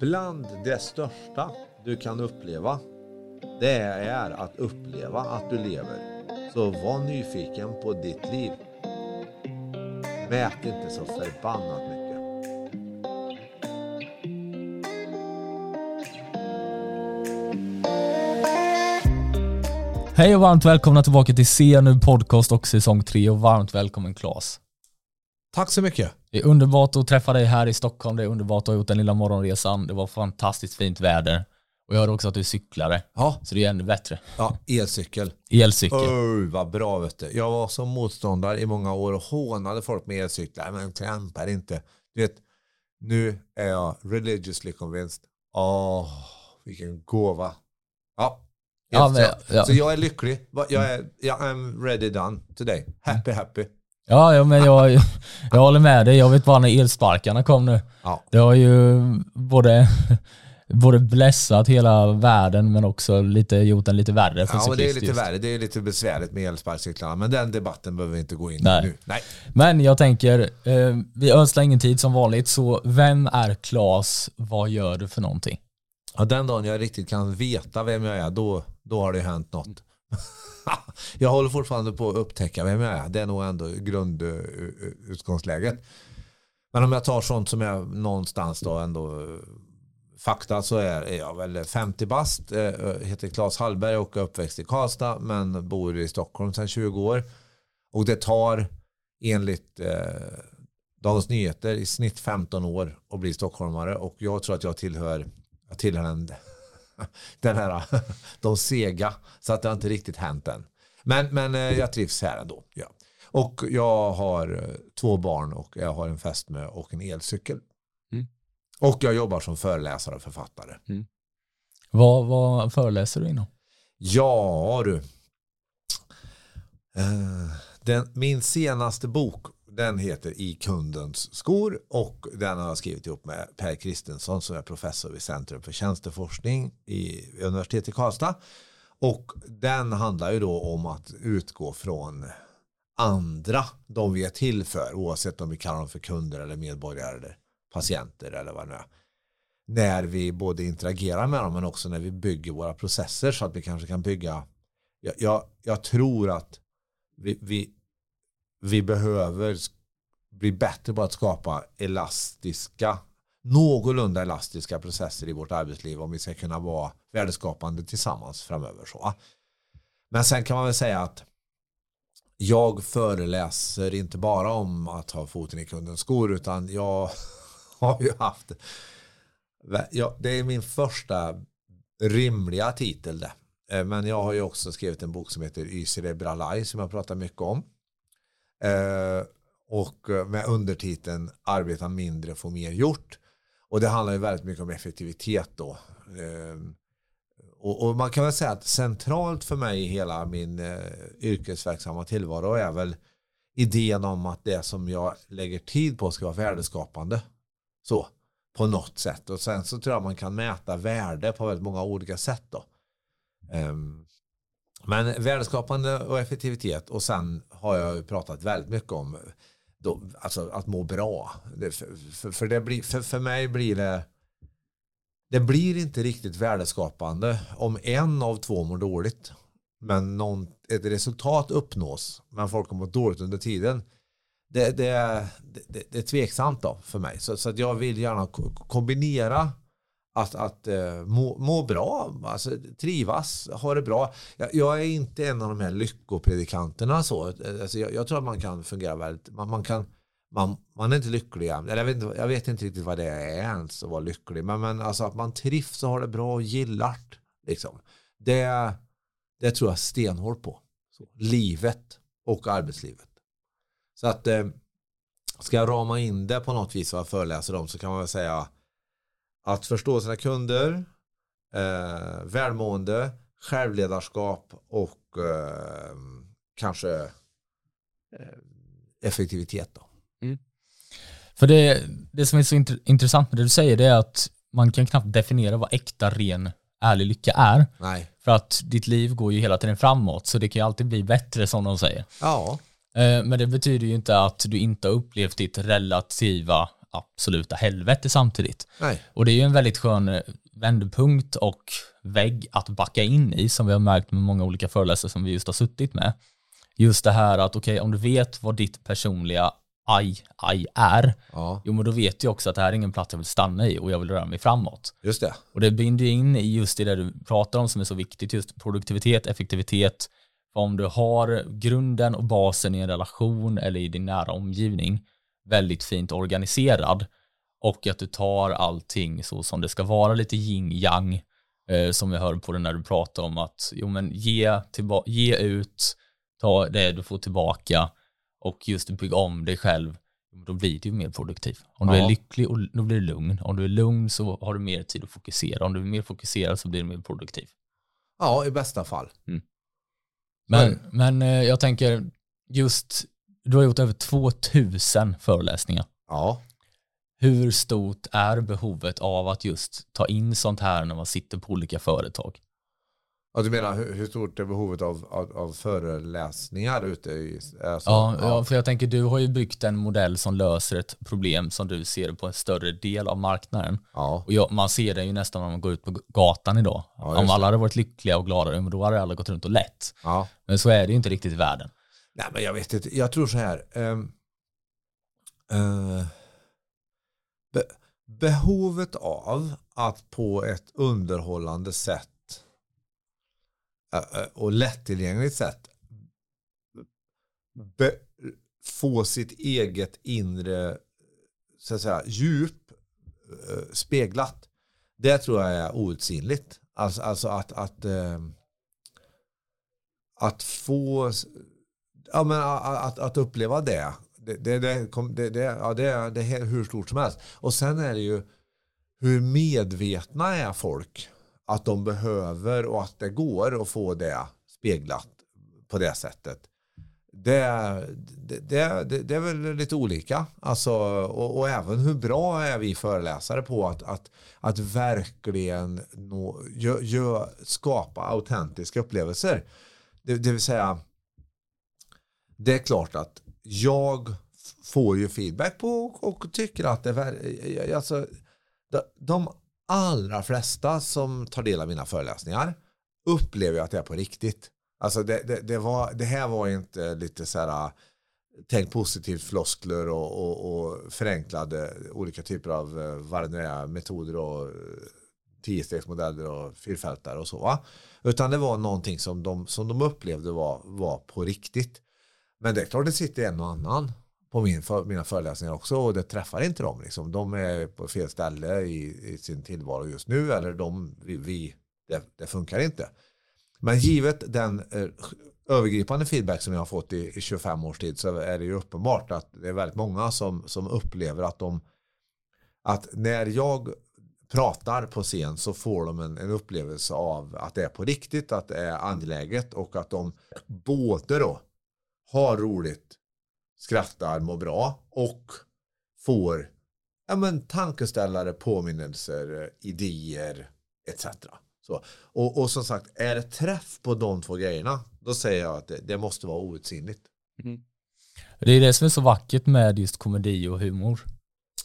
Bland det största du kan uppleva, det är att uppleva att du lever. Så var nyfiken på ditt liv. Mät inte så förbannat mycket. Hej och varmt välkomna tillbaka till Se nu podcast och säsong 3 och varmt välkommen Claes. Tack så mycket. Det är underbart att träffa dig här i Stockholm, det är underbart att ha gjort den lilla morgonresan, det var fantastiskt fint väder. Och jag hörde också att du är cyklare, Ja, så det är ännu bättre. ja elcykel. Elcykel. Oj, vad bra vet du. Jag var som motståndare i många år och hånade folk med elcyklar. Men trampar inte. Du vet, nu är jag religiously convinced. Åh, vilken gåva. Ja. Ja, men- ja. Så jag är lycklig. Jag är, jag am ready done today. Happy, happy. Ja, ja men jag, jag håller med dig, jag vet bara när elsparkarna kom nu. Ja. Det har ju både, både blessat hela världen men också lite, gjort den lite värre för Ja, men det är lite just. värre. Det är lite besvärligt med elsparkcyklarna. Men den debatten behöver vi inte gå in i nu. Nej. Men jag tänker, eh, vi ödslar ingen tid som vanligt, så vem är Klas? Vad gör du för någonting? Ja, den dagen jag riktigt kan veta vem jag är, då, då har det hänt något. jag håller fortfarande på att upptäcka vem jag är. Det är nog ändå grundutgångsläget. Eh, eh, men om jag tar sånt som är någonstans då ändå eh, fakta så är, är jag väl 50 bast, heter Claes Hallberg och är uppväxt i Karlstad men bor i Stockholm sedan 20 år. Och det tar enligt eh, Dagens Nyheter i snitt 15 år att bli stockholmare och jag tror att jag tillhör jag tillhör den, den här, de sega, så att det har inte riktigt hänt än. Men, men eh, jag trivs här ändå. Ja. Och jag har eh, två barn och jag har en fästmö och en elcykel. Mm. Och jag jobbar som föreläsare och författare. Vad, vad föreläser du inom? Ja du. Eh, Den, min senaste bok den heter I kundens skor och den har jag skrivit ihop med Per Kristensson som är professor vid Centrum för tjänsteforskning i universitetet i Karlstad. Och den handlar ju då om att utgå från andra, de vi är till för, oavsett om vi kallar dem för kunder eller medborgare eller patienter eller vad det nu är. När vi både interagerar med dem men också när vi bygger våra processer så att vi kanske kan bygga jag, jag, jag tror att vi, vi, vi behöver bli bättre på att skapa elastiska någorlunda elastiska processer i vårt arbetsliv om vi ska kunna vara värdeskapande tillsammans framöver. Så. Men sen kan man väl säga att jag föreläser inte bara om att ha foten i kundens skor utan jag har ju haft ja, det är min första rimliga titel det. Eh, men jag har ju också skrivit en bok som heter Y cerebralai som jag pratar mycket om. Eh, och eh, med undertiteln Arbeta mindre, få mer gjort. Och det handlar ju väldigt mycket om effektivitet då. Eh, och, och man kan väl säga att centralt för mig i hela min eh, yrkesverksamma tillvaro är väl idén om att det som jag lägger tid på ska vara värdeskapande. Så, på något sätt. Och sen så tror jag man kan mäta värde på väldigt många olika sätt då. Ehm, men värdeskapande och effektivitet och sen har jag ju pratat väldigt mycket om då, alltså att må bra. Det, för, för, det blir, för, för mig blir det det blir inte riktigt värdeskapande om en av två mår dåligt men någon, ett resultat uppnås men folk har mått dåligt under tiden det, det, det, det, är tveksamt då för mig så, så att jag vill gärna kombinera att, att eh, må, må bra, alltså, trivas, ha det bra. Jag, jag är inte en av de här lyckopredikanterna så. Alltså, jag, jag tror att man kan fungera väldigt, man, man kan man, man är inte lycklig. Eller jag, vet inte, jag vet inte riktigt vad det är ens att vara lycklig. Men, men alltså att man trivs och har det bra och gillar det, liksom. det. Det tror jag stenhårt på. Så, livet och arbetslivet. Så att eh, ska jag rama in det på något vis och föreläsa dem så kan man väl säga att förstå sina kunder, eh, välmående, självledarskap och eh, kanske eh, effektivitet. Då. För det, det som är så int- intressant med det du säger det är att man kan knappt definiera vad äkta, ren, ärlig lycka är. Nej. För att ditt liv går ju hela tiden framåt, så det kan ju alltid bli bättre som de säger. Ja, Eh, Men det betyder ju inte att du inte har upplevt ditt relativa absoluta helvete samtidigt. Nej. Och det är ju en väldigt skön eh, vändpunkt och vägg att backa in i som vi har märkt med många olika föreläsare som vi just har suttit med. Just det här att okej, okay, om du vet vad ditt personliga aj, aj är, Ja, jo men då vet jag också att det här är ingen plats jag vill stanna i och jag vill röra mig framåt. just det. Och det binder in i just det där du pratar om som är så viktigt, just produktivitet, effektivitet. För om du har grunden och basen i en relation eller i din nära omgivning väldigt fint organiserad och att du tar allting så som det ska vara, lite yin yang, eh, som vi hör på det när du pratar om att jo men ge, ge ut, ta det du får tillbaka och just bygga om dig själv, då blir du mer produktiv. Om du Ja. är lycklig, och då blir du lugn. Om du är lugn så har du mer tid att fokusera. Om du är mer fokuserad så blir du mer produktiv. Ja, i bästa fall. Men, men eh, jag tänker just, du har gjort över 2000 föreläsningar. Ja. Hur stort är behovet av att just ta in sånt här när man sitter på olika företag? Ja, du menar hur, stort är behovet av, av, av föreläsningar ute i... Alltså, Ja, ja, för jag tänker du har ju byggt en modell som löser ett problem som du ser på en större del av marknaden. ja. Och jag, man ser det ju nästan när man går ut på gatan idag. Ja, Om alla hade varit lyckliga och glada, då hade alla gått runt och lätt. ja. Men så är det ju inte riktigt i världen. Nej, men jag vet inte. Jag tror så här. Um, uh, be, behovet av att på ett underhållande sätt uh, uh, och lättillgängligt sätt be, få sitt eget inre så att säga, djup speglat. Det tror jag är outsinligt. Alltså, alltså att, att, ehm, att få ja, men att, att uppleva det. Det, det, det, det, ja, det, är- det är hur stort som helst. Och sen är det ju hur medvetna är folk att de behöver och att det går att få det speglat på det sättet. Det, det, det, det, det är väl lite olika. Alltså, och, och även hur bra är vi föreläsare på att, att, att verkligen nå, gö, gö, skapa autentiska upplevelser. Det, det vill säga det är klart att jag får ju feedback på och, tycker att det är eh, eh, eh, alltså, de, allra flesta som tar del av mina föreläsningar upplever att det är på riktigt. Alltså det, det, det, var, det här var inte lite så här ah, tänk positivt floskler och, och, och förenklade olika typer av vad det nu är, metoder och tiostegsmodeller och fyrfältare och så. Va? Utan det var någonting som de, som de upplevde var, var på riktigt. Men det är klart det sitter en och annan på min för, mina föreläsningar också och det träffar inte dem. Liksom. De är på fel ställe i, i sin tillvaro just nu eller de, vi, vi, det, det funkar inte. Men givet den eh, övergripande feedback som jag har fått i, i 25 års tid så är det ju uppenbart att det är väldigt många som, som upplever att de att när jag pratar på scen så får de en, en upplevelse av att det är på riktigt, att det är angeläget och att de både då har roligt, skrattar, mår bra och får ja, men, tankeställare, påminnelser, idéer etc. Så, och, och som sagt, är det träff på de två grejerna då säger jag att det, det måste vara outsinligt. Det är det som är så vackert med just komedi och humor.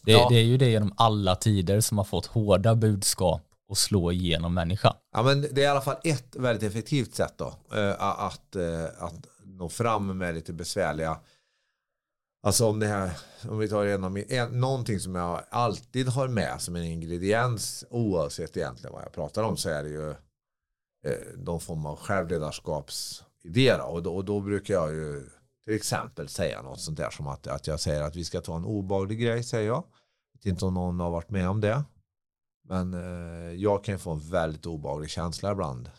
Det, Ja. det är ju det genom alla tider som har fått hårda budskap och slå igenom människan. Ja, men det är i alla fall ett väldigt effektivt sätt då. eh, att, eh, att nå fram med lite besvärliga Alltså om det här, om vi tar igenom en, någonting som jag alltid har med som en ingrediens oavsett egentligen vad jag pratar om så är det ju eh, någon form av självledarskapsidé. Och, då, och då brukar jag ju till exempel säga något sånt där som att, att jag säger att vi ska ta en obehaglig grej säger jag. Jag vet inte om någon har varit med om det. Men eh, jag kan ju få en väldigt obehaglig känsla ibland.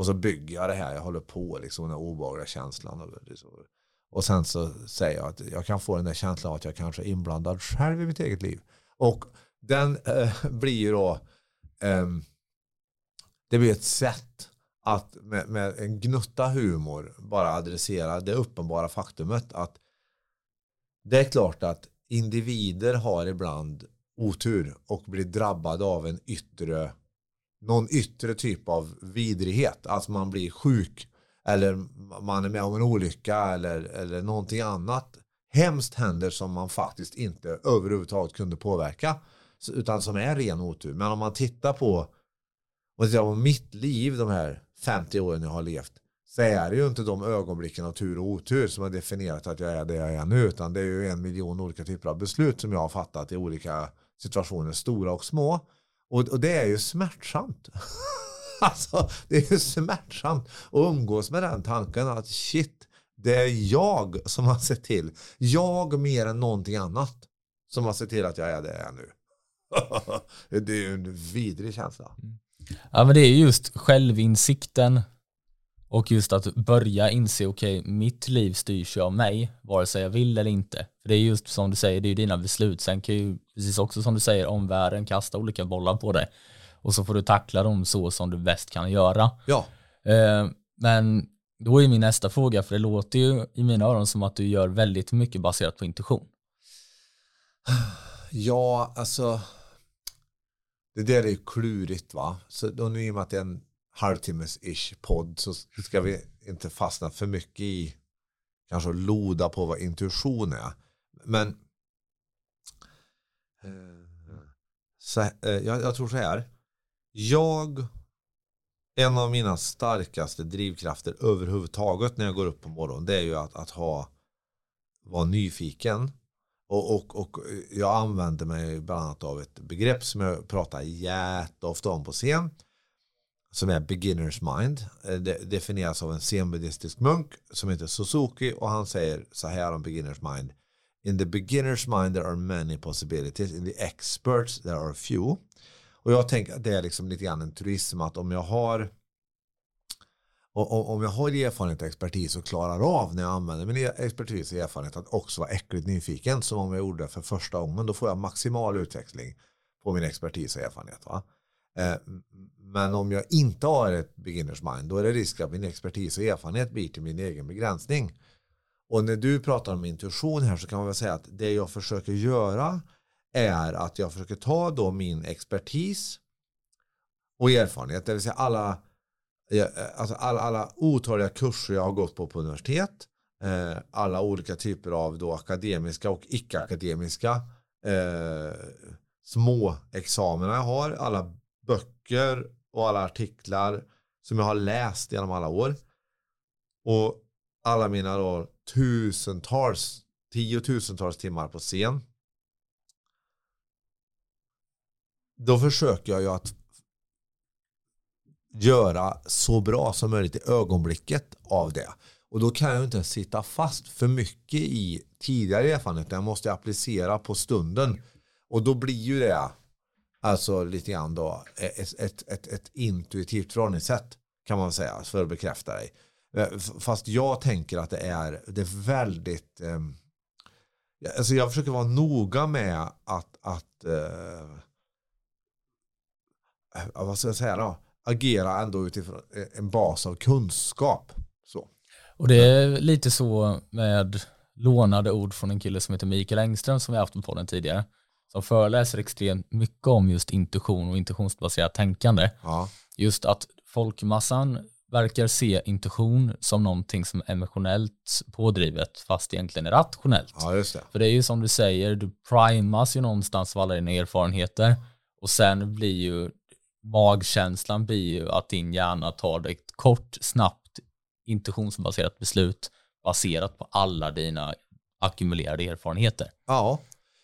Och så bygger jag det här, jag håller på liksom den obehagliga känslan. Och, och sen så säger jag att jag kan få den där känslan av att jag kanske är inblandad själv i mitt eget liv. Och den eh, blir ju då, eh, det blir ett sätt att med, med en gnutta humor bara adressera det uppenbara faktumet att det är klart att individer har ibland otur och blir drabbade av en yttre någon yttre typ av vidrighet. Alltså man blir sjuk eller man är med om en olycka eller, eller någonting annat hemskt händer som man faktiskt inte överhuvudtaget kunde påverka. Utan som är ren otur. Men om man tittar på, och tittar på mitt liv de här 50 åren jag har levt. Så är det ju inte de ögonblicken av tur och otur som har definierat att jag är det jag är nu. Utan det är ju en miljon olika typer av beslut som jag har fattat i olika situationer, stora och små. Och, och det är ju smärtsamt. alltså, det är ju smärtsamt att umgås med den tanken att shit, det är jag som har sett till, jag mer än någonting annat, som har sett till att jag är det jag är nu. det är ju en vidrig känsla. Mm. Ja men det är just självinsikten och just att börja inse, okej, okay, mitt liv styrs ju av mig, vare sig jag vill eller inte. För det är just som du säger, det är ju dina beslut. Sen kan ju, precis också som du säger, omvärlden kasta olika bollar på dig. Och så får du tackla dem så som du bäst kan göra. Ja. Eh, men då är min nästa fråga, för det låter ju i mina öron som att du gör väldigt mycket baserat på intuition. Ja, alltså det där är ju klurigt va. Så då nu i och med att det är en halvtimmes-ish podd så ska vi inte fastna för mycket i kanske loda på vad intuition är. Men eh, så, eh, jag, jag tror så här. Jag en av mina starkaste drivkrafter överhuvudtaget när jag går upp på morgonen det är ju att, att ha vara nyfiken och, och, och jag använder mig bland annat av ett begrepp som jag pratar jätteofta om på scen som är beginners mind. Eh, det definieras av en zenbuddhistisk munk som heter Suzuki och han säger så här om beginners mind. In the beginners mind there are many possibilities. In the experts there are few. Och jag tänker att det är liksom lite grann en turism att om jag har och om jag har erfarenhet och expertis och klarar av när jag använder min e- expertis och erfarenhet att också vara äckligt nyfiken som om jag gjorde det för första gången då får jag maximal utväxling på min expertis och erfarenhet. Va? Eh, men om jag inte har ett beginners mind då är det risk att min expertis och erfarenhet blir till min egen begränsning. Och när du pratar om intuition här så kan man väl säga att det jag försöker göra är att jag försöker ta då min expertis och erfarenhet, det vill säga alla, eh, alltså alla, alla otaliga kurser jag har gått på på universitet, eh, alla olika typer av då akademiska och icke-akademiska eh, små examina jag har, alla böcker och alla artiklar som jag har läst genom alla år. Och alla mina då tusentals, tiotusentals timmar på scen. Då försöker jag ju att göra så bra som möjligt i ögonblicket av det. Och då kan jag inte sitta fast för mycket i tidigare erfarenheter. Jag måste applicera på stunden. Och då blir ju det Alltså lite grann då eh, ett, ett, ett, ett intuitivt förhållningssätt kan man säga för att bekräfta dig. Eh, fast jag tänker att det är, det är väldigt eh, alltså jag försöker vara noga med att, att eh, vad ska jag säga då? agera ändå utifrån eh, en bas av kunskap. Så. Och det är lite så med lånade ord från en kille som heter Mikael Engström som vi haft på podden tidigare som föreläser extremt mycket om just intuition och intuitionsbaserat tänkande. Ja. Just att folkmassan verkar se intuition som någonting som är emotionellt pådrivet fast egentligen är rationellt. Ja, just det. För det är ju som du säger, du primas ju någonstans av alla dina erfarenheter och sen blir ju magkänslan blir ju att din hjärna tar ett kort, snabbt intuitionsbaserat beslut baserat på alla dina ackumulerade erfarenheter. Ja,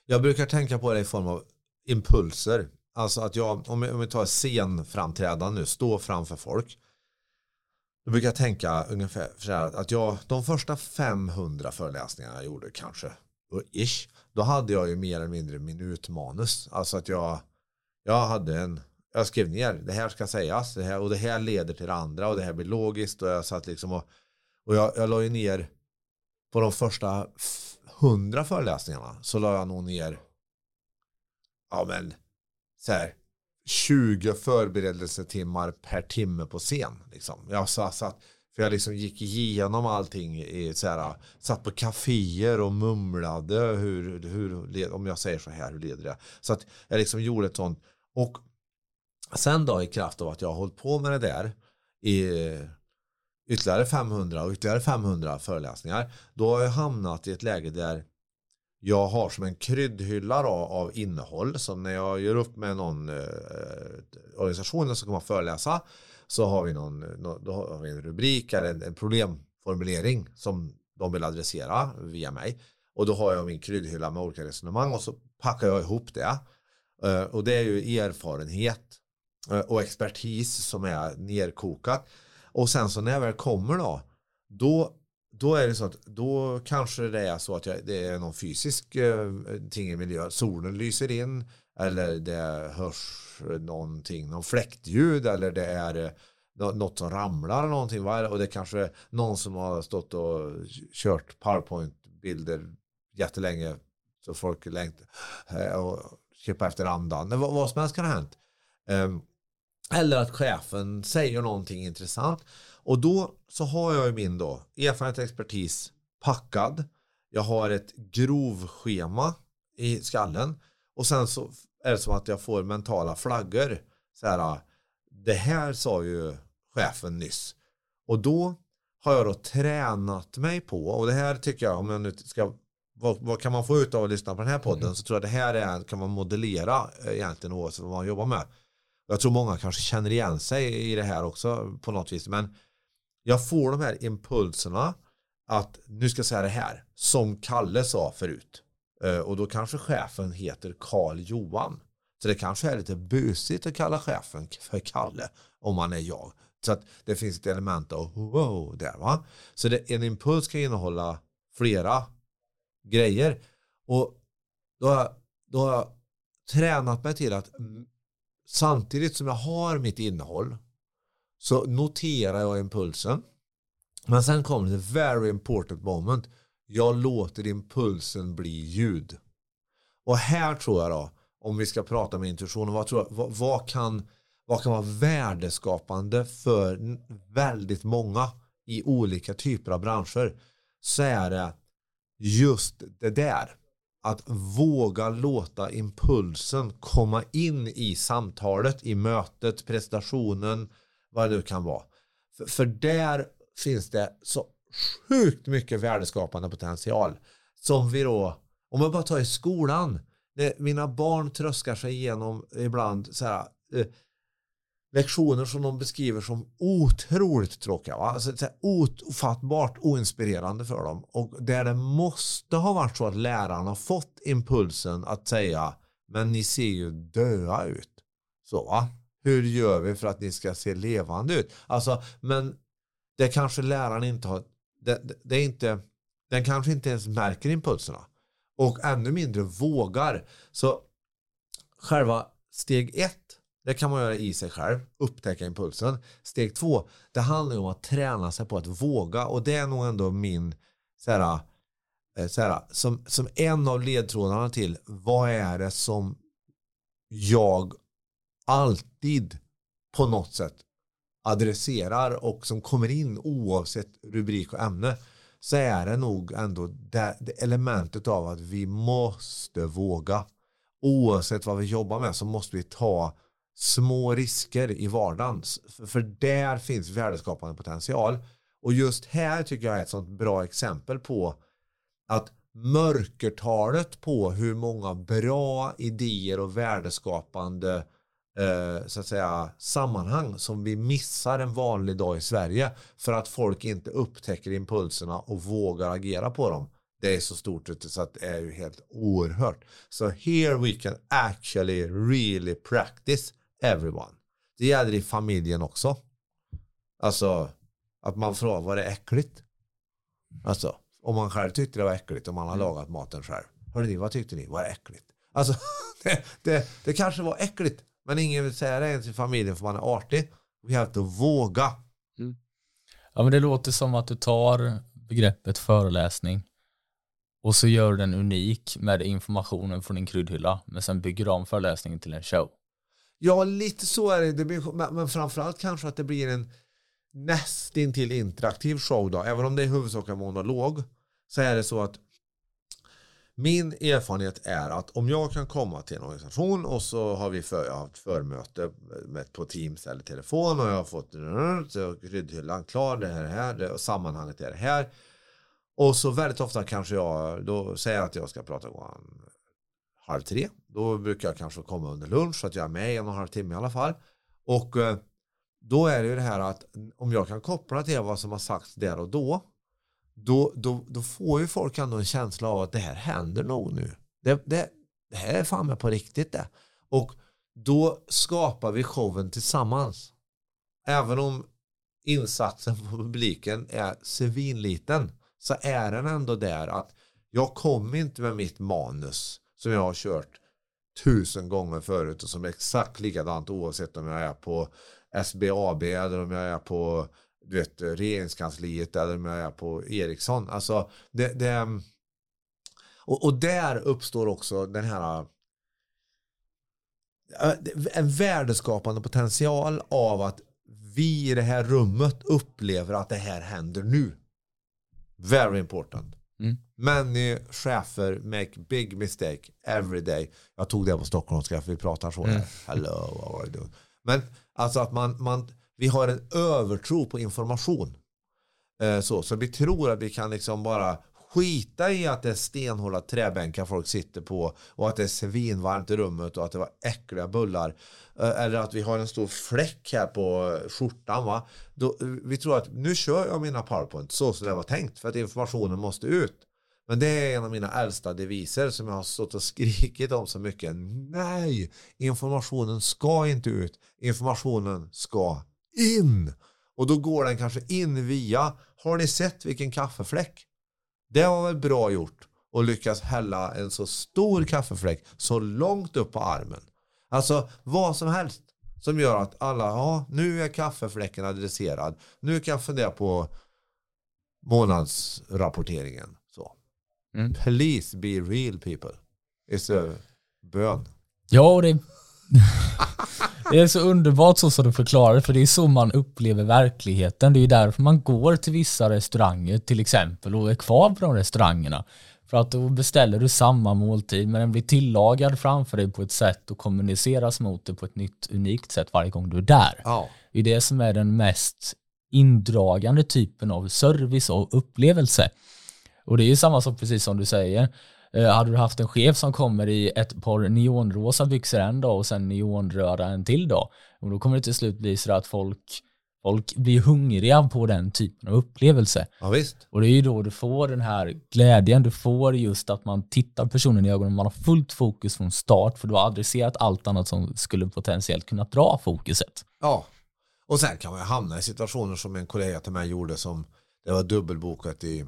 jag brukar tänka på det i form av impulser. Alltså att jag, om vi tar scenframträdande nu, stå framför folk. Då brukar jag tänka ungefär så här att jag, de första 500 föreläsningarna jag gjorde kanske, ish, då hade jag ju mer eller mindre minutmanus. Alltså att jag, jag hade en, jag skrev ner, det här ska sägas, det här, och det här leder till det andra och det här blir logiskt och jag satt liksom och, och jag, jag la ju ner på de första hundra föreläsningarna så la jag nog ner ja men så här 20 förberedelsetimmar per timme på scen. Liksom. Jag satt, för jag liksom gick igenom allting i så här, satt på kaféer och mumlade hur, hur, om jag säger så här, hur leder det? Så att jag liksom gjorde ett sånt. Och sen då i kraft av att jag har hållit på med det där i ytterligare 500 och ytterligare 500 föreläsningar. Då har jag hamnat i ett läge där jag har som en kryddhylla då, av innehåll. Som när jag gör upp med någon eh, organisation som kommer att föreläsa så har vi, någon, då har vi en rubrik eller en, en problemformulering som de vill adressera via mig. Och då har jag min kryddhylla med olika resonemang och så packar jag ihop det. Eh, och det är ju erfarenhet eh, och expertis som är nerkokat. Och sen så när jag väl kommer då, då, då är det så att då kanske det är så att jag, det är någon fysisk eh, ting i miljön. Solen lyser in eller det hörs någonting, någon fläktljud eller det är eh, något som ramlar eller någonting. Och det är kanske någon som har stått och kört powerpoint-bilder jättelänge så folk längtar eh, och kippar efter andan. Vad, vad som helst kan ha hänt. Um, eller att chefen säger någonting intressant. Och då så har jag ju min då erfarenhet och expertis packad. Jag har ett grovschema i skallen. Och sen så är det som att jag får mentala flaggor. Så här, det här sa ju chefen nyss. Och då har jag då tränat mig på, och det här tycker jag, om jag nu ska, vad, vad kan man få ut av att lyssna på den här podden, mm. så tror jag det här är, kan man modellera eh, egentligen oavsett vad man jobbar med. Jag tror många kanske känner igen sig i det här också på något vis, men jag får de här impulserna att nu ska jag säga det här, som Kalle sa förut. Eh, och då kanske chefen heter Karl Johan. Så det kanske är lite busigt att kalla chefen för Kalle om man är jag. Så att det finns ett element av wow där va. Så det, en impuls kan innehålla flera grejer. Och då har, då har jag tränat mig till att samtidigt som jag har mitt innehåll så noterar jag impulsen. Men sen kommer det very important moment. Jag låter impulsen bli ljud. Och här tror jag då, om vi ska prata med intuitionen, vad, tror jag, vad, vad, kan, vad kan vara värdeskapande för väldigt många i olika typer av branscher? Så är det just det där. Att våga låta impulsen komma in i samtalet, i mötet, prestationen, vad det nu kan vara. För, för där finns det så sjukt mycket värdeskapande potential. Som vi då, om man bara tar i skolan, när mina barn tröskar sig igenom ibland så här, eh, lektioner som de beskriver som otroligt tråkiga. Va? Alltså, ofattbart oinspirerande för dem. Och där det måste ha varit så att lärarna fått impulsen att säga men ni ser ju döda ut. Så va? Hur gör vi för att ni ska se levande ut? Alltså, men det kanske läraren inte har, det, det, det är inte, den kanske inte ens märker impulserna. Och ännu mindre vågar. Så själva steg ett det kan man göra i sig själv, upptäcka impulsen. Steg två, det handlar om att träna sig på att våga och det är nog ändå min så här, eh, så här, som, som en av ledtrådarna till vad är det som jag alltid på något sätt adresserar och som kommer in oavsett rubrik och ämne så är det nog ändå det, det elementet av att vi måste våga. Oavsett vad vi jobbar med så måste vi ta små risker i vardagen. För där finns värdeskapande potential. Och just här tycker jag är ett sånt bra exempel på att mörkertalet på hur många bra idéer och värdeskapande eh, så att säga, sammanhang som vi missar en vanlig dag i Sverige för att folk inte upptäcker impulserna och vågar agera på dem. Det är så stort så att det är ju helt oerhört. Så so here we can actually really practice everyone. Det gäller i familjen också. Alltså att man frågar var det äckligt? Alltså om man själv tyckte det var äckligt om man har mm. lagat maten själv. Hörde ni, vad tyckte ni? Var det äckligt? Alltså det, det, det kanske var äckligt men ingen vill säga det ens i familjen för man är artig. Vi have to våga. Mm. Ja men det låter som att du tar begreppet föreläsning och så gör du den unik med informationen från din kryddhylla men sen bygger du om föreläsningen till en show. Ja, lite så är det. det blir, men framförallt kanske att det blir en nästintill interaktiv show då. Även om det är huvudsakligen monolog så är det så att min erfarenhet är att om jag kan komma till en organisation och så har vi för, jag har haft förmöte med, på Teams eller telefon och jag har fått kryddhyllan klar, det här, här det, och sammanhanget är det här. Och så väldigt ofta kanske jag, då säger jag att jag ska prata klockan halv tre. Då brukar jag kanske komma under lunch så att jag är med i en och en halv timme i alla fall. Och eh, då är det ju det här att om jag kan koppla till vad som har sagts där och då då, då, då får ju folk ändå en känsla av att det här händer nog nu. Det, det, det här är fan med på riktigt det. Och då skapar vi showen tillsammans. Även om insatsen på publiken är svinliten så är den ändå där att jag kommer inte med mitt manus som jag har kört tusen gånger förut och som är exakt likadant oavsett om jag är på SBAB eller om jag är på du vet, regeringskansliet eller om jag är på Ericsson. Alltså, det, det, och, och där uppstår också den här en värdeskapande potential av att vi i det här rummet upplever att det här händer nu. Very important. Mm. Many chefer make big mistake every day. Jag tog det på stockholmska för vi pratar så. Mm. Hello, how are you doing? Men alltså att man, man vi har en övertro på information. Eh, så, så vi tror att vi kan liksom bara skita i att det är stenhårda träbänkar folk sitter på och att det är svinvarmt i rummet och att det var äckliga bullar. Eh, eller att vi har en stor fläck här på skjortan. Va? Då, eh, vi tror att nu kör jag mina powerpoint så som det var tänkt för att informationen måste ut. Men det är en av mina äldsta deviser som jag har stått och skrikit om så mycket. Nej, informationen ska inte ut. Informationen ska in. Och då går den kanske in via, har ni sett vilken kaffefläck? Det var väl bra gjort och lyckas hälla en så stor kaffefläck så långt upp på armen. Alltså vad som helst som gör att alla, ja nu är kaffefläcken adresserad. Nu kan jag fundera på månadsrapporteringen. Så. Mm. Please be real people. It's a bön. Ja, det Det är så underbart så som du förklarar för det är så man upplever verkligheten. Det är därför man går till vissa restauranger till exempel och är kvar på de restaurangerna. För att då beställer du samma måltid men den blir tillagad framför dig på ett sätt och kommuniceras mot dig på ett nytt unikt sätt varje gång du är där. Ja. Det är det som är den mest indragande typen av service och upplevelse. Och det är ju samma sak precis som du säger. Eh, hade du haft en chef som kommer i ett par neonrosa byxor en dag och sen neonröda en till dag, och då kommer det till slut bli så att folk, folk blir hungriga på den typen av upplevelse. Ja, visst. Och det är ju då du får den här glädjen, du får just att man tittar personen i ögonen, man har fullt fokus från start, för du har adresserat allt annat som skulle potentiellt kunna dra fokuset. Ja, och sen kan man hamna i situationer som en kollega till mig gjorde som det var dubbelbokat i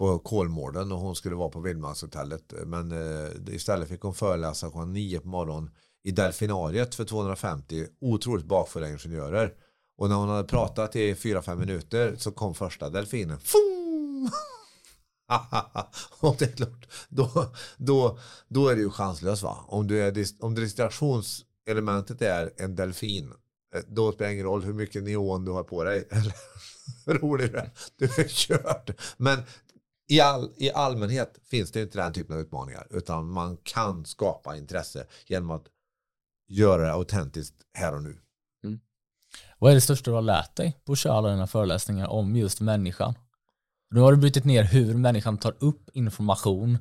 på Kolmården och hon skulle vara på Vildmarkshotellet. Men eh, istället fick hon föreläsa klockan nio på morgonen i delfinariet för 250 otroligt bakfulla ingenjörer. Och när hon hade pratat i 4-5 minuter så kom första delfinen. och det är klart, då, då, då är det ju chanslöst va. Om, du är, om distraktionselementet är en delfin eh, då spelar det ingen roll hur mycket neon du har på dig. rolig du är kört. Men i, all, i allmänhet finns det inte den typen av utmaningar utan man kan skapa intresse genom att göra det autentiskt här och nu. Mm. Vad är det största du har lärt dig på att köra alla dina föreläsningar om just människan? Nu har du brutit ner hur människan tar upp information,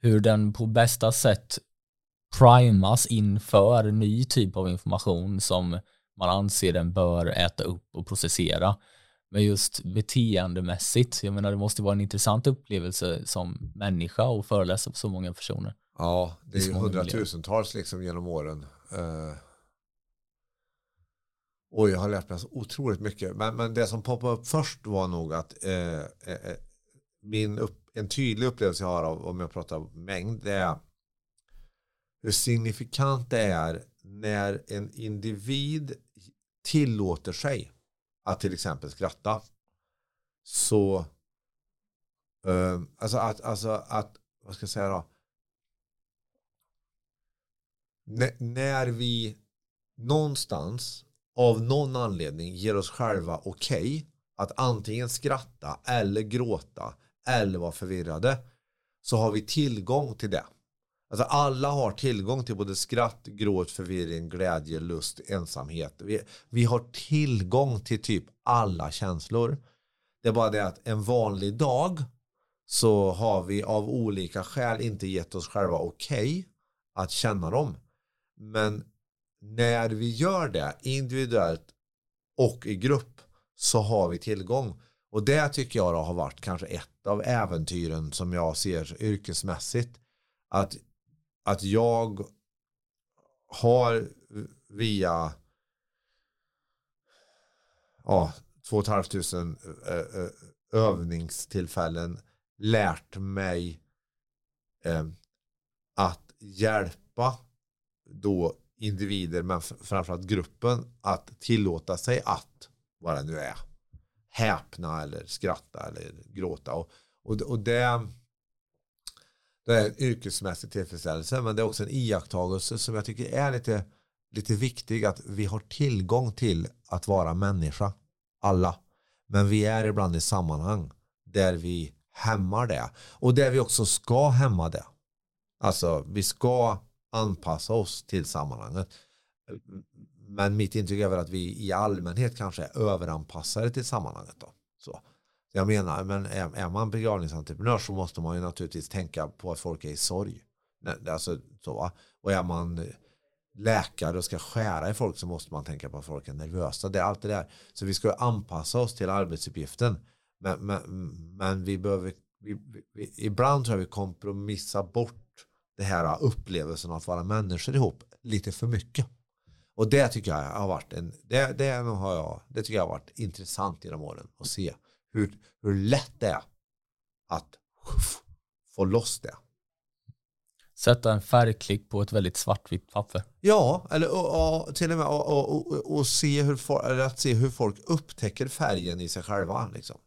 hur den på bästa sätt primas inför ny typ av information som man anser den bör äta upp och processera. Men just beteendemässigt, jag menar det måste vara en intressant upplevelse som människa och föreläsa för så många personer. Ja, det är ju hundratusentals liksom genom åren. Uh, och jag har lärt mig så otroligt mycket. Men, men det som poppade upp först var nog att uh, uh, min upp, en tydlig upplevelse jag har av, om jag pratar mängd, det är hur signifikant det är när en individ tillåter sig att till exempel skratta. Så eh, alltså att, alltså att, vad ska jag säga då? N när vi någonstans av någon anledning ger oss själva okej okay att antingen skratta eller gråta eller vara förvirrade så har vi tillgång till det. Alltså alla har tillgång till både skratt, gråt, förvirring, glädje, lust, ensamhet. Vi, vi har tillgång till typ alla känslor. Det är bara det att en vanlig dag så har vi av olika skäl inte gett oss själva okej okay att känna dem. Men när vi gör det individuellt och i grupp så har vi tillgång. Och det tycker jag har varit kanske ett av äventyren som jag ser yrkesmässigt. Att, att jag har via ja, 2 500 eh, eh, övningstillfällen lärt mig eh, att hjälpa då individer men framförallt gruppen att tillåta sig att vad det nu är häpna eller skratta eller gråta. Och, och, och det det är en yrkesmässig tillfredsställelse men det är också en iakttagelse som jag tycker är lite, lite viktig att vi har tillgång till att vara människa alla men vi är ibland i sammanhang där vi hämmar det och där vi också ska hämma det alltså vi ska anpassa oss till sammanhanget men mitt intryck är väl att vi i allmänhet kanske är överanpassade till sammanhanget då. Så. Jag menar, men är, är man begravningsentreprenör så måste man ju naturligtvis tänka på att folk är i sorg. Alltså, så, och är man läkare och ska skära i folk så måste man tänka på att folk är nervösa. Det är allt det där. Så vi ska anpassa oss till arbetsuppgiften. Men, men, men vi behöver, vi, vi, ibland tror jag vi kompromissar bort det här upplevelsen att vara människor ihop lite för mycket. Och det tycker jag har varit en, det, det, har jag, det tycker jag har varit intressant genom åren att se hur, hur lätt det är att få loss det. Sätta en färgklick på ett väldigt svartvitt papper. Ja, eller och, och, till och med och, och, och, se hur, att se hur folk upptäcker färgen i sig själva. Liksom.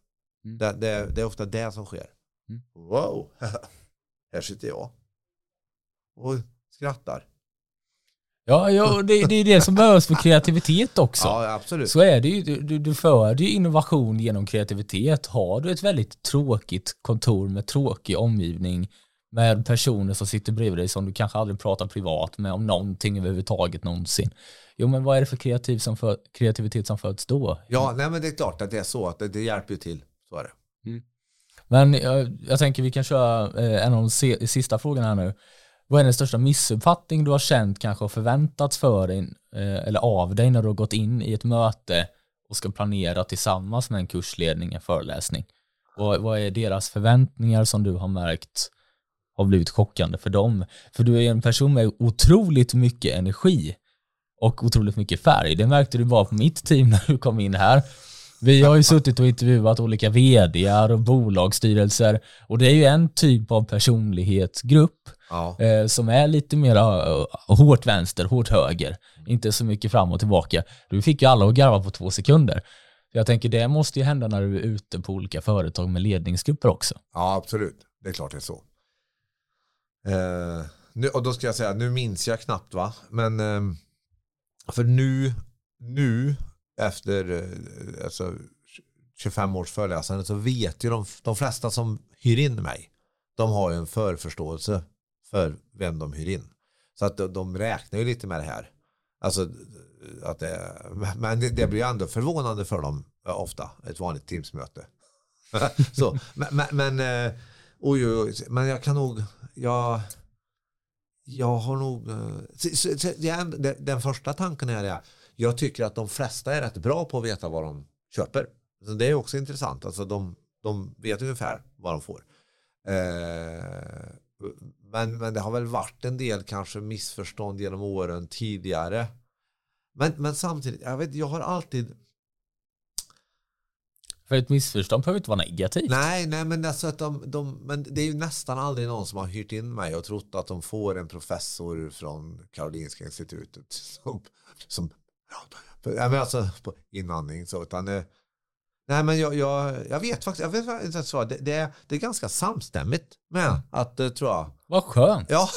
Mm. Det, det, det, är ofta det som sker. Mm. Wow, här sitter jag och skrattar. Ja, ja det, det är det som behövs för kreativitet också. Ja, absolut. Så är det ju, du, du för ju innovation genom kreativitet. Har du ett väldigt tråkigt kontor med tråkig omgivning med personer som sitter bredvid dig som du kanske aldrig pratar privat med om någonting överhuvudtaget någonsin. Jo, men vad är det för kreativ som för, kreativitet som föds då? Ja, nej men det är klart att det är så att det, det hjälper ju till. Så är det. Mm. Men jag, jag, tänker vi kan köra eh, en av de sista frågorna här nu. Vad är den största missuppfattning du har känt kanske har förväntats för dig eh, eller av dig när du har gått in i ett möte och ska planera tillsammans med en kursledning, en föreläsning? Vad, vad är deras förväntningar som du har märkt har blivit chockande för dem? För du är en person med otroligt mycket energi och otroligt mycket färg. Det märkte du bara på mitt team när du kom in här. Vi har ju suttit och intervjuat olika vdar och bolagsstyrelser och det är ju en typ av personlighetsgrupp ja. eh, som är lite mer uh, hårt vänster, hårt höger. Inte så mycket fram och tillbaka. Du fick ju alla att garva på två sekunder. Jag tänker det måste ju hända när du är ute på olika företag med ledningsgrupper också. Ja, absolut. Det är klart det är så. Eh, nu, och då ska jag säga, nu minns jag knappt va, men eh, för nu, nu efter eh, alltså, 25 års föreläsande så vet ju de, de flesta som hyr in mig, de har ju en förförståelse för vem de hyr in. Så att de, de räknar ju lite med det här. Alltså, att det, men det, det blir ju ändå förvånande för dem eh, ofta, ett vanligt Teamsmöte. så, men, men, eh, oj, oj, oj, men jag kan nog, jag, jag har nog, eh, den första tanken är det, jag tycker att de flesta är rätt bra på att veta vad de köper. Så det är också intressant, alltså de, de vet ungefär vad de får. Eh, men, men det har väl varit en del kanske missförstånd genom åren tidigare. Men, men samtidigt, jag, vet, jag har alltid för ett missförstånd behöver inte vara negativt. Nej, nej men, alltså att de, de, men det är ju nästan aldrig någon som har hyrt in mig och trott att de får en professor från Karolinska institutet som, som ja, men alltså inandning så utan eh, Nej men jag, jag, jag vet faktiskt, jag vet inte det, det, är, det är ganska samstämmigt med att, eh, tror jag. Vad skönt. Ja.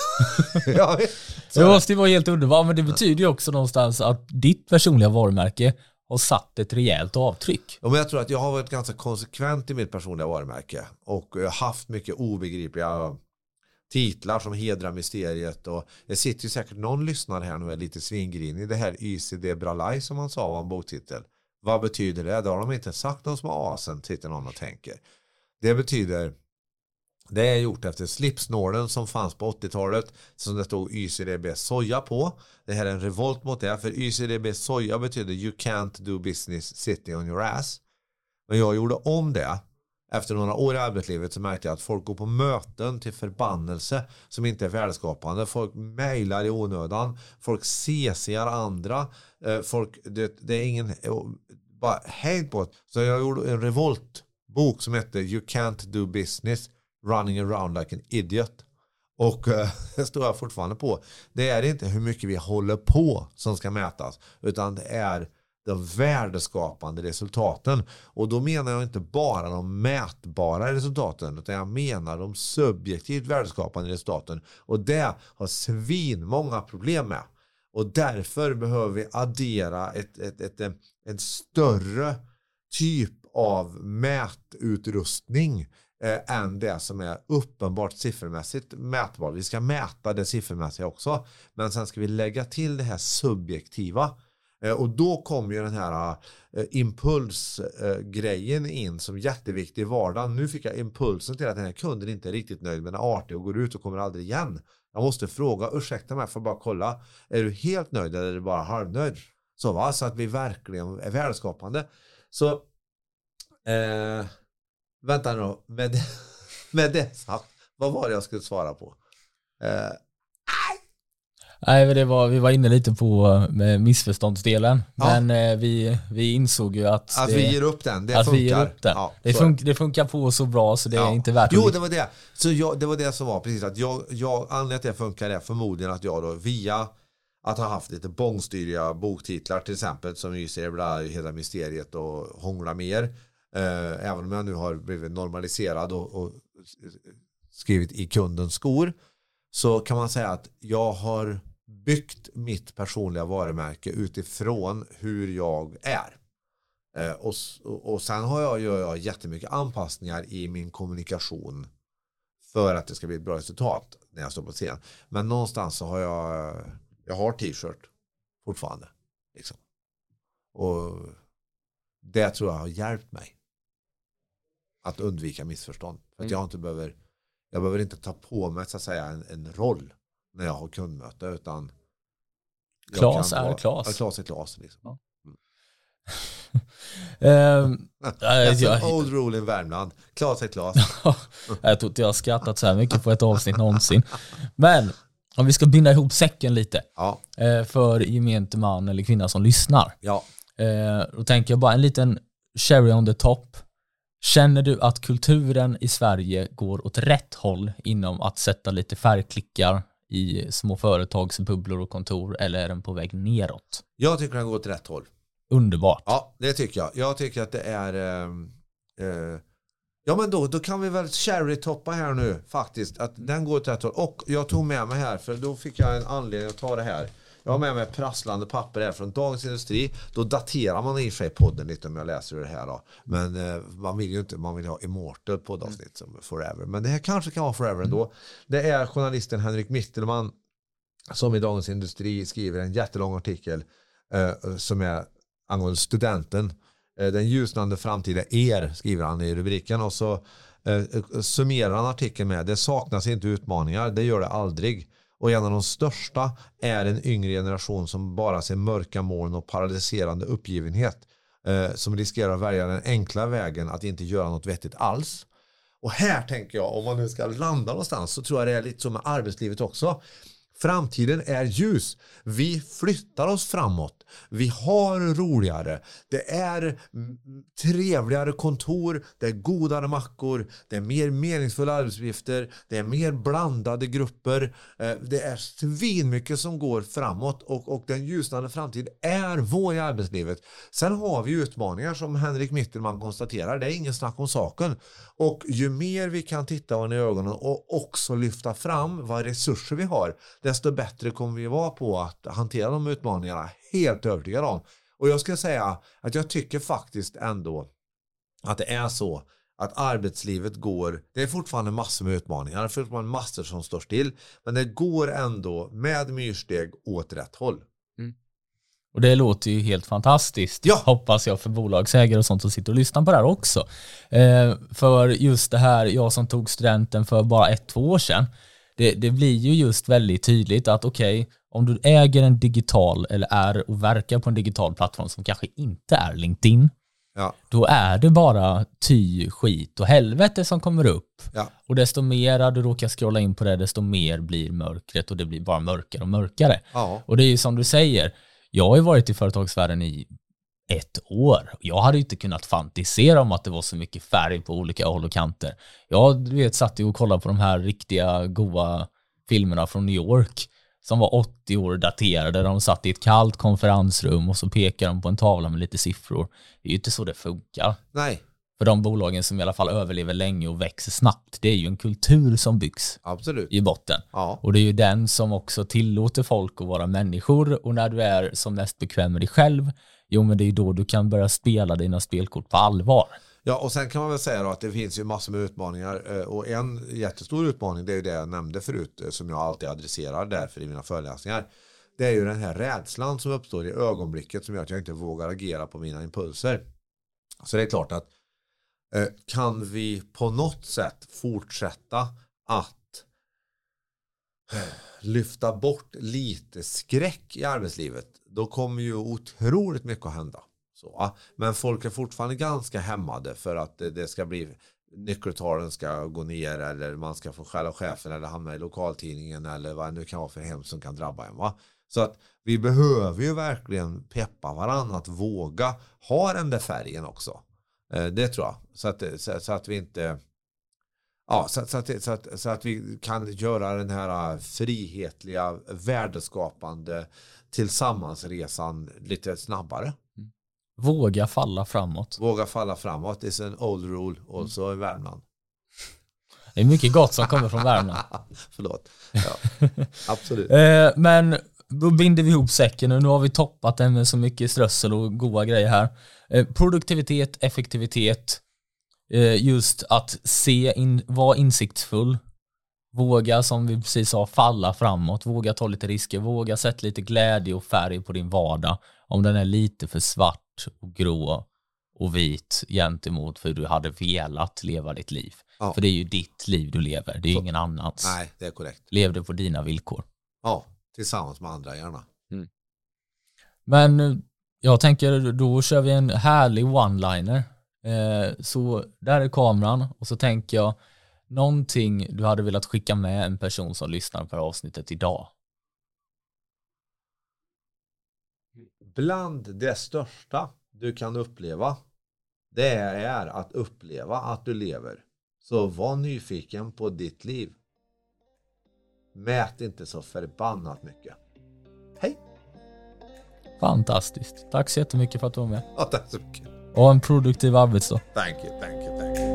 vet. det måste ju vara helt underbart, men det betyder ju också någonstans att ditt personliga varumärke har satt ett rejält avtryck. Ja, men jag tror att jag har varit ganska konsekvent i mitt personliga varumärke och jag har haft mycket obegripliga titlar som hedrar mysteriet och det sitter ju säkert någon lyssnare här nu och är lite svingrinig det här YCD Bralaj som han sa var en boktitel Vad betyder det? Det har de inte sagt de som har asen, sitter någon och tänker. Det betyder det är gjort efter slipsnålen som fanns på 80-talet som det stod YCDB soja på. Det här är en revolt mot det för YCDB soja betyder you can't do business sitting on your ass. Men jag gjorde om det. Efter några år i arbetslivet så märkte jag att folk går på möten till förbannelse som inte är värdeskapande. Folk mejlar i onödan. Folk CCar andra. Eh, folk, det, det är ingen... Eh, bara hejd på det. Så jag gjorde en revoltbok som hette You can't do business running around like an idiot. Och eh, det står jag fortfarande på. Det är inte hur mycket vi håller på som ska mätas. Utan det är de värdeskapande resultaten. Och då menar jag inte bara de mätbara resultaten utan jag menar de subjektivt värdeskapande resultaten. Och det har svin många problem med. Och därför behöver vi addera ett, ett, ett, ett en större typ av mätutrustning eh, än det som är uppenbart siffermässigt mätbart. Vi ska mäta det siffermässiga också. Men sen ska vi lägga till det här subjektiva Eh, Eh, och då kommer ju den här eh, impulsgrejen eh, in som jätteviktig i vardagen. Nu fick jag impulsen till att den här kunden inte är riktigt nöjd med den är artig och går ut och kommer aldrig igen. Jag måste fråga, ursäkta mig, får bara kolla. Är du helt nöjd eller är du bara halvnöjd? Så, va? så att vi verkligen är värdeskapande. Så, eh, vänta nu med det, med det sagt, vad var det jag skulle svara på? Eh, Nej, det var, vi var inne lite på med missförståndsdelen. Ja. Men eh, vi, vi insåg ju att... Att det, vi ger upp den, det funkar. Vi ger upp den. Ja, det, fun det, funkar på så bra så det ja. är inte värt Jo, det var det. Så jag, det var det som var precis att jag, jag anledningen till att det funkar är förmodligen att jag då via att ha haft lite bångstyriga boktitlar till exempel som ser hela mysteriet och hångla mer. Eh, även om jag nu har blivit normaliserad och, och skrivit i kundens skor så kan man säga att jag har byggt mitt personliga varumärke utifrån hur jag är. Eh, och, och sen har jag, gör jag jättemycket anpassningar i min kommunikation för att det ska bli ett bra resultat när jag står på scen. Men någonstans så har jag, jag har t-shirt fortfarande. Liksom. Och det tror jag har hjälpt mig. Att undvika missförstånd. För att mm. jag inte behöver, jag behöver inte ta på mig så att säga en, en roll när jag har kundmöte utan Klas är Klas. Ja, Klas är Klas. Liksom. Ja. um, That's an old rule in Värmland. Klas är Klas. jag tror inte jag har skrattat så här mycket på ett avsnitt någonsin. Men om vi ska binda ihop säcken lite ja. Eh, för gemente man eller kvinna som lyssnar. Ja. Eh, då tänker jag bara en liten cherry on the top. Känner du att kulturen i Sverige går åt rätt håll inom att sätta lite färgklickar i små företagsbubblor och kontor eller är den på väg neråt? Jag tycker den går åt rätt håll. Underbart. Ja, det tycker jag. Jag tycker att det är eh, eh, Ja men då, då kan vi väl cherry-toppa här nu faktiskt. Att den går åt rätt håll. Och jag tog med mig här för då fick jag en anledning att ta det här. Jag har med mig prasslande papper här från Dagens Industri. Då daterar man i och för sig podden lite om jag läser det här då. Men eh, man vill ju inte, man vill ha immortal poddavsnitt som forever. Men det här kanske kan vara forever ändå. Det är journalisten Henrik Mittelman som i Dagens Industri skriver en jättelång artikel eh, som är angående studenten. Eh, den ljusnande framtida er skriver han i rubriken och så eh, summerar han artikeln med det saknas inte utmaningar, det gör det aldrig. Och en av de största är en yngre generation som bara ser mörka moln och paralyserande uppgivenhet. Eh, som riskerar att välja den enkla vägen att inte göra något vettigt alls. Och här tänker jag, om man nu ska landa någonstans så tror jag det är lite så med arbetslivet också. Framtiden är ljus. Vi flyttar oss framåt. Vi har roligare. Det är trevligare kontor. Det är godare mackor. Det är mer meningsfulla arbetsuppgifter. Det är mer blandade grupper. Eh, det är svinmycket som går framåt och, och den ljusnande framtid är vår i arbetslivet. Sen har vi utmaningar som Henrik Mittelman konstaterar. Det är ingen snack om saken. Och ju mer vi kan titta varandra i ögonen och också lyfta fram vad resurser vi har, desto bättre kommer vi vara på att hantera de utmaningarna. Helt övertygad om. Och jag ska säga att jag tycker faktiskt ändå att det är så att arbetslivet går, det är fortfarande massor med utmaningar, det är fortfarande massor som står still, men det går ändå med myrsteg åt rätt håll. Mm. Och det låter ju helt fantastiskt. Ja. Hoppas jag för bolagsägare och sånt som sitter och lyssnar på det här också. Eh, för just det här, jag som tog studenten för bara ett, två år sedan. Det, det blir ju just väldigt tydligt att okej, okay, om du äger en digital eller är och verkar på en digital plattform som kanske inte är LinkedIn, Ja. då är det bara ty, skit och helvete som kommer upp. Ja. Och desto mer du råkar scrolla in på det, desto mer blir mörkret och det blir bara mörkare och mörkare. Ja. Och det är ju som du säger, jag har ju varit i företagsvärlden i ett år. Jag hade inte kunnat fantisera om att det var så mycket färg på olika håll och kanter. Jag du vet, satt ju och kollade på de här riktiga goa filmerna från New York som var 80 år daterade. De satt i ett kallt konferensrum och så pekar de på en tavla med lite siffror. Det är ju inte så det funkar. Nej, För de bolagen som i alla fall överlever länge och växer snabbt, det är ju en kultur som byggs absolut. i botten. Ja. Och det är ju den som också tillåter folk att vara människor och när du är som mest bekväm med dig själv, jo men det är ju då du kan börja spela dina spelkort på allvar. Ja, och sen kan man väl säga då att det finns ju massor med utmaningar eh, och en jättestor utmaning det är ju det jag nämnde förut eh, som jag alltid adresserar därför i mina föreläsningar. Det är ju den här rädslan som uppstår i ögonblicket som gör att jag inte vågar agera på mina impulser. Så det är klart att eh, kan vi på något sätt fortsätta att lyfta bort lite skräck i arbetslivet då kommer ju otroligt mycket att hända. Så, men folk är fortfarande ganska hämmade för att det ska bli nyckeltalen ska gå ner eller man ska få skälla chefen eller hamna i lokaltidningen eller vad det nu kan vara för hem som kan drabba en. Va? Så att vi behöver ju verkligen peppa varandra att våga ha den där färgen också. Eh, det tror jag. Så att, så, så att vi inte Ja, så, så, att, så, att, så att vi kan göra den här ah, frihetliga, värdeskapande tillsammansresan lite snabbare. Våga falla framåt. Våga falla framåt is an old rule also i Värmland. Det är mycket gott som kommer från Värmland. Förlåt. Ja, absolut. Eh, men då binder vi ihop säcken och nu har vi toppat den med så mycket strössel och goda grejer här. Eh, produktivitet, effektivitet, eh, just att se, in, vara insiktsfull, våga som vi precis sa falla framåt, våga ta lite risker, våga sätta lite glädje och färg på din vardag om den är lite för svart och grå och vit gentemot hur du hade velat leva ditt liv. Ja. För det är ju ditt liv du lever, det är ju Så- ingen annans. Nej, det är korrekt. Lev det på dina villkor. Ja, tillsammans med andra gärna. Men eh, jag tänker då kör vi en härlig one-liner. Eh, så där är kameran och så tänker jag någonting du hade velat skicka med en person som lyssnar på avsnittet idag. Bland det största du kan uppleva det är att uppleva att du lever. Så var nyfiken på ditt liv. Mät inte så förbannat mycket. Hej! Fantastiskt. Tack så jättemycket för att du var med. Ja, tack så mycket. Och en produktiv arbetsdag. Thank you, thank you, thank you.